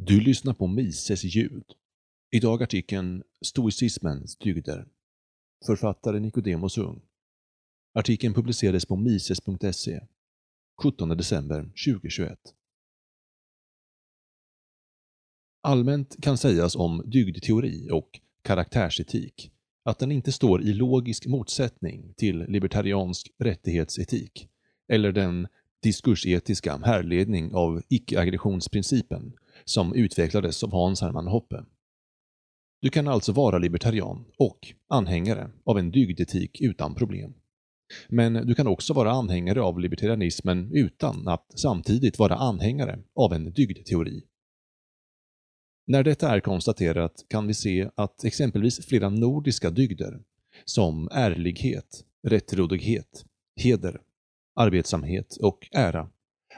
Du lyssnar på Mises ljud. Idag artikeln Stoicismens dygder. Författare Nicodemus Ung. Artikeln publicerades på mises.se 17 december 2021. Allmänt kan sägas om dygdteori och karaktärsetik att den inte står i logisk motsättning till libertariansk rättighetsetik eller den diskursetiska härledning av icke-aggressionsprincipen som utvecklades av Hans Hermann Hoppe. Du kan alltså vara libertarian och anhängare av en dygdetik utan problem. Men du kan också vara anhängare av libertarianismen utan att samtidigt vara anhängare av en dygdteori. När detta är konstaterat kan vi se att exempelvis flera nordiska dygder, som ärlighet, rättrådighet, heder, arbetsamhet och ära,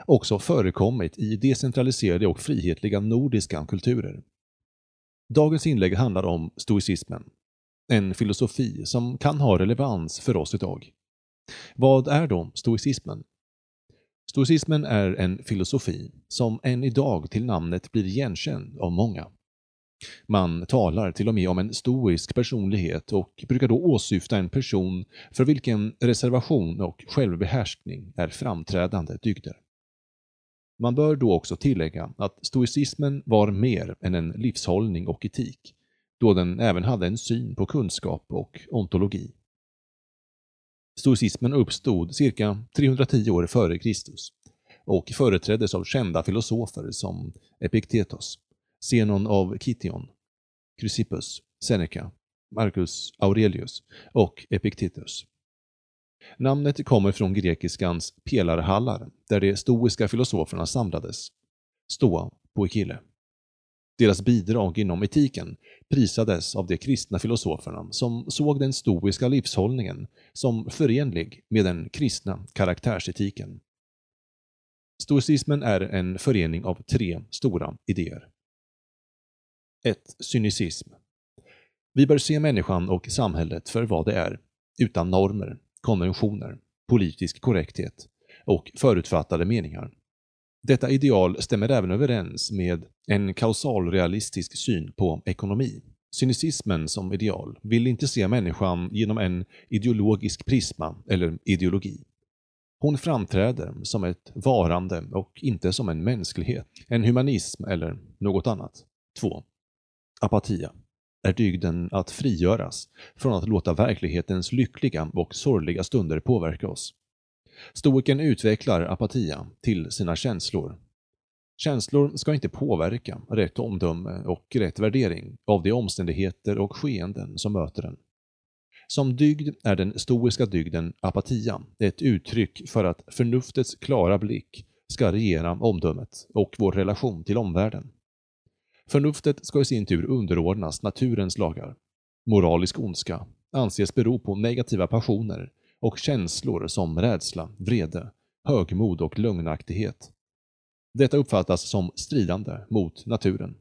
också förekommit i decentraliserade och frihetliga nordiska kulturer. Dagens inlägg handlar om stoicismen, en filosofi som kan ha relevans för oss idag. Vad är då stoicismen? Stoicismen är en filosofi som än idag till namnet blir igenkänd av många. Man talar till och med om en stoisk personlighet och brukar då åsyfta en person för vilken reservation och självbehärskning är framträdande dygder. Man bör då också tillägga att stoicismen var mer än en livshållning och etik, då den även hade en syn på kunskap och ontologi. Stoicismen uppstod cirka 310 år före Kristus och företräddes av kända filosofer som Epiktetos, Zenon av Kition, Chrysippus, Seneca, Marcus Aurelius och Epiktetus. Namnet kommer från grekiskans pelarhallar, där de stoiska filosoferna samlades. Stoa poikile. Deras bidrag inom etiken prisades av de kristna filosoferna som såg den stoiska livshållningen som förenlig med den kristna karaktärsetiken. Stoicismen är en förening av tre stora idéer. 1. Cynicism. Vi bör se människan och samhället för vad det är, utan normer, konventioner, politisk korrekthet och förutfattade meningar. Detta ideal stämmer även överens med en kausalrealistisk syn på ekonomi. Cynicismen som ideal vill inte se människan genom en ideologisk prisma eller ideologi. Hon framträder som ett varande och inte som en mänsklighet, en humanism eller något annat. 2. Apatia är dygden att frigöras från att låta verklighetens lyckliga och sorgliga stunder påverka oss. Stoiken utvecklar apatia till sina känslor. Känslor ska inte påverka rätt omdöme och rätt värdering av de omständigheter och skeenden som möter den. Som dygd är den stoiska dygden apatia ett uttryck för att förnuftets klara blick ska regera omdömet och vår relation till omvärlden. Förnuftet ska i sin tur underordnas naturens lagar. Moralisk ondska anses bero på negativa passioner och känslor som rädsla, vrede, högmod och lögnaktighet. Detta uppfattas som stridande mot naturen.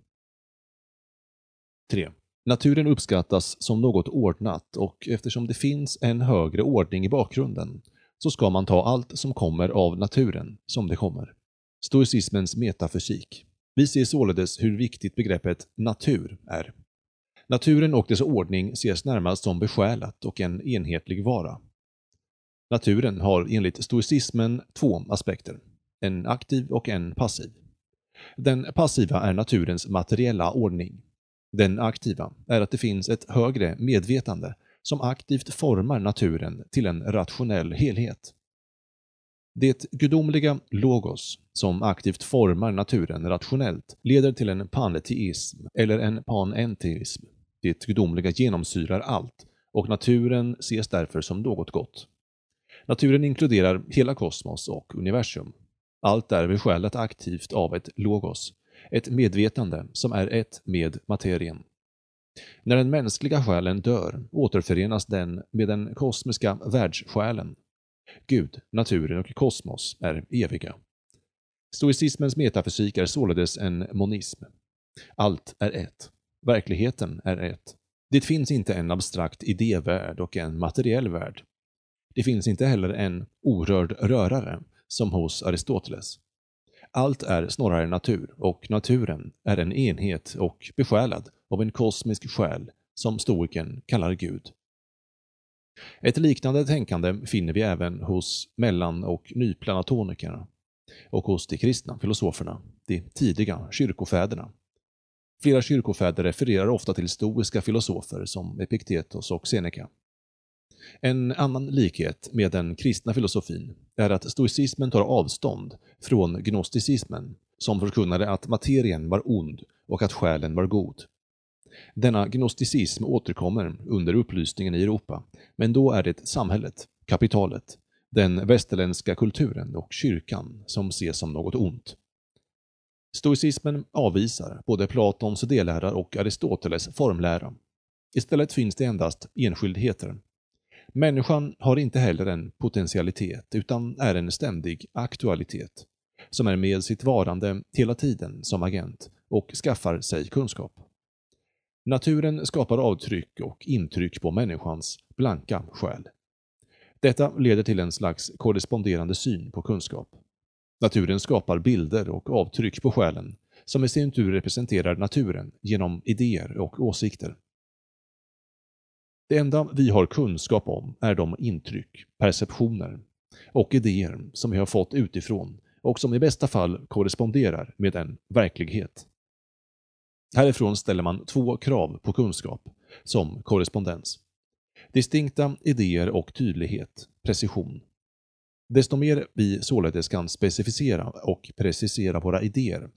3. Naturen uppskattas som något ordnat och eftersom det finns en högre ordning i bakgrunden så ska man ta allt som kommer av naturen som det kommer. Stoicismens metafysik vi ser således hur viktigt begreppet natur är. Naturen och dess ordning ses närmast som besjälat och en enhetlig vara. Naturen har enligt stoicismen två aspekter, en aktiv och en passiv. Den passiva är naturens materiella ordning. Den aktiva är att det finns ett högre medvetande som aktivt formar naturen till en rationell helhet. Det gudomliga logos, som aktivt formar naturen rationellt, leder till en panteism eller en panenteism. Det gudomliga genomsyrar allt och naturen ses därför som något gott. Naturen inkluderar hela kosmos och universum. Allt är besjälat aktivt av ett logos, ett medvetande som är ett med materien. När den mänskliga själen dör återförenas den med den kosmiska världssjälen Gud, naturen och kosmos är eviga. Stoicismens metafysik är således en monism. Allt är ett. Verkligheten är ett. Det finns inte en abstrakt idévärld och en materiell värld. Det finns inte heller en orörd rörare, som hos Aristoteles. Allt är snarare natur och naturen är en enhet och besjälad av en kosmisk själ som stoikern kallar Gud. Ett liknande tänkande finner vi även hos mellan och nyplanatonikerna och hos de kristna filosoferna, de tidiga kyrkofäderna. Flera kyrkofäder refererar ofta till stoiska filosofer som Epiktetos och Seneca. En annan likhet med den kristna filosofin är att stoicismen tar avstånd från gnosticismen, som förkunnade att materien var ond och att själen var god. Denna gnosticism återkommer under upplysningen i Europa, men då är det samhället, kapitalet, den västerländska kulturen och kyrkan som ses som något ont. Stoicismen avvisar både Platons idélära och Aristoteles formlära. Istället finns det endast enskildheter. Människan har inte heller en potentialitet utan är en ständig aktualitet, som är med sitt varande hela tiden som agent och skaffar sig kunskap. Naturen skapar avtryck och intryck på människans blanka själ. Detta leder till en slags korresponderande syn på kunskap. Naturen skapar bilder och avtryck på själen, som i sin tur representerar naturen genom idéer och åsikter. Det enda vi har kunskap om är de intryck, perceptioner och idéer som vi har fått utifrån och som i bästa fall korresponderar med en verklighet. Härifrån ställer man två krav på kunskap, som korrespondens. Distinkta idéer och tydlighet, precision. Desto mer vi således kan specificera och precisera våra idéer,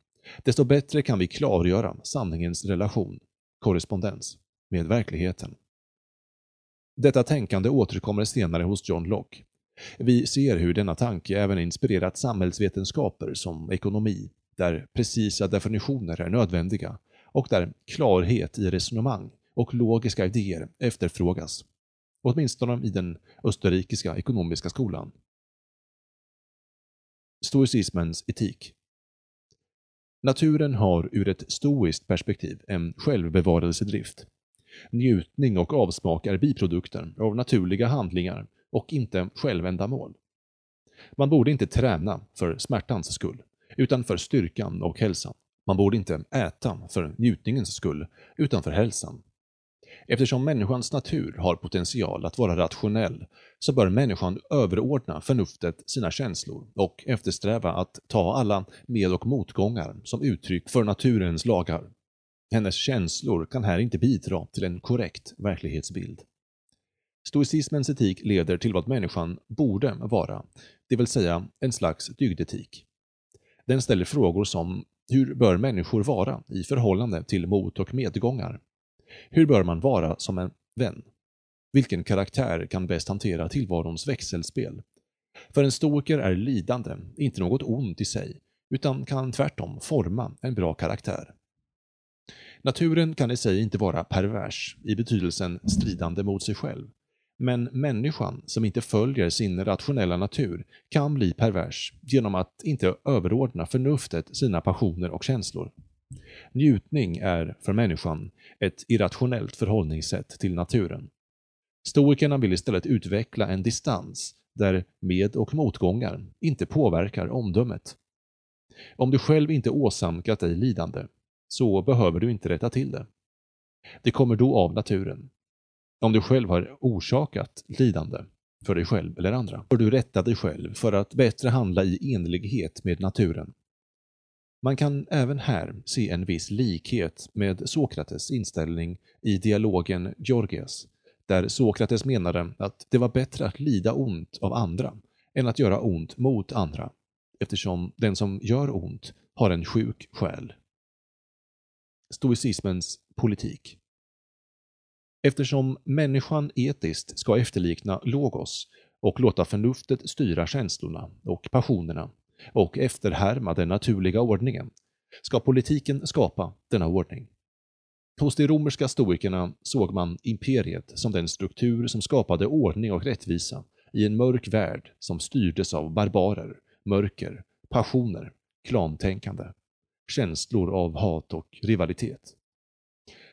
desto bättre kan vi klargöra sanningens relation, korrespondens, med verkligheten. Detta tänkande återkommer senare hos John Locke. Vi ser hur denna tanke även inspirerat samhällsvetenskaper som ekonomi, där precisa definitioner är nödvändiga och där klarhet i resonemang och logiska idéer efterfrågas. Åtminstone i den österrikiska ekonomiska skolan. Stoicismens etik Naturen har ur ett stoiskt perspektiv en självbevarelsedrift. Njutning och avsmak är biprodukter av naturliga handlingar och inte självändamål. Man borde inte träna för smärtans skull, utan för styrkan och hälsan. Man borde inte äta för njutningens skull, utan för hälsan. Eftersom människans natur har potential att vara rationell så bör människan överordna förnuftet sina känslor och eftersträva att ta alla med och motgångar som uttryck för naturens lagar. Hennes känslor kan här inte bidra till en korrekt verklighetsbild. Stoicismens etik leder till vad människan borde vara, det vill säga en slags dygdetik. Den ställer frågor som hur bör människor vara i förhållande till mot och medgångar? Hur bör man vara som en vän? Vilken karaktär kan bäst hantera tillvarons växelspel? För en stoiker är lidande inte något ont i sig, utan kan tvärtom forma en bra karaktär. Naturen kan i sig inte vara pervers i betydelsen stridande mot sig själv. Men människan som inte följer sin rationella natur kan bli pervers genom att inte överordna förnuftet sina passioner och känslor. Njutning är för människan ett irrationellt förhållningssätt till naturen. Stoikerna vill istället utveckla en distans där med och motgångar inte påverkar omdömet. Om du själv inte åsamkat dig lidande, så behöver du inte rätta till det. Det kommer då av naturen. Om du själv har orsakat lidande för dig själv eller andra, bör du rätta dig själv för att bättre handla i enlighet med naturen. Man kan även här se en viss likhet med Sokrates inställning i dialogen Georgias, där Sokrates menade att det var bättre att lida ont av andra än att göra ont mot andra, eftersom den som gör ont har en sjuk själ. Stoicismens politik Eftersom människan etiskt ska efterlikna logos och låta förnuftet styra känslorna och passionerna och efterhärma den naturliga ordningen, ska politiken skapa denna ordning. Hos de romerska stoikerna såg man imperiet som den struktur som skapade ordning och rättvisa i en mörk värld som styrdes av barbarer, mörker, passioner, klantänkande, känslor av hat och rivalitet.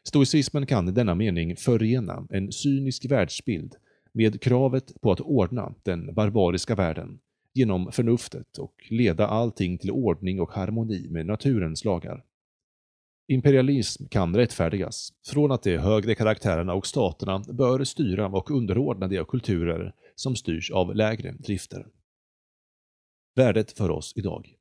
Stoicismen kan i denna mening förena en cynisk världsbild med kravet på att ordna den barbariska världen genom förnuftet och leda allting till ordning och harmoni med naturens lagar. Imperialism kan rättfärdigas från att de högre karaktärerna och staterna bör styra och underordna de kulturer som styrs av lägre drifter. Värdet för oss idag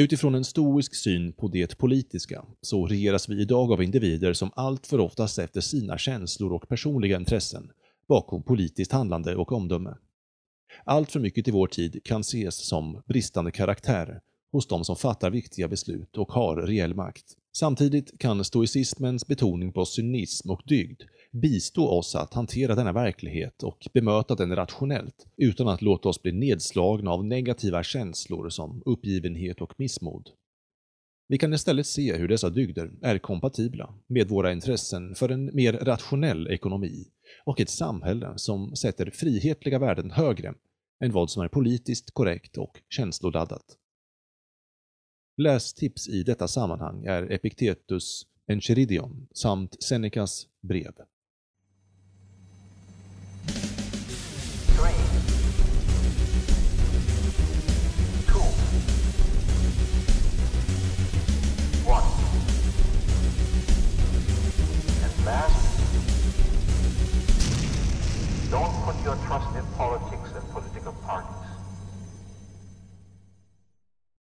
Utifrån en stoisk syn på det politiska så regeras vi idag av individer som allt för ofta efter sina känslor och personliga intressen bakom politiskt handlande och omdöme. Allt för mycket i vår tid kan ses som bristande karaktär hos de som fattar viktiga beslut och har reell makt. Samtidigt kan stoicismens betoning på cynism och dygd bistå oss att hantera denna verklighet och bemöta den rationellt utan att låta oss bli nedslagna av negativa känslor som uppgivenhet och missmod. Vi kan istället se hur dessa dygder är kompatibla med våra intressen för en mer rationell ekonomi och ett samhälle som sätter frihetliga värden högre än vad som är politiskt korrekt och känsloladdat. Lästips i detta sammanhang är Epictetus Enchiridion samt Senecas brev.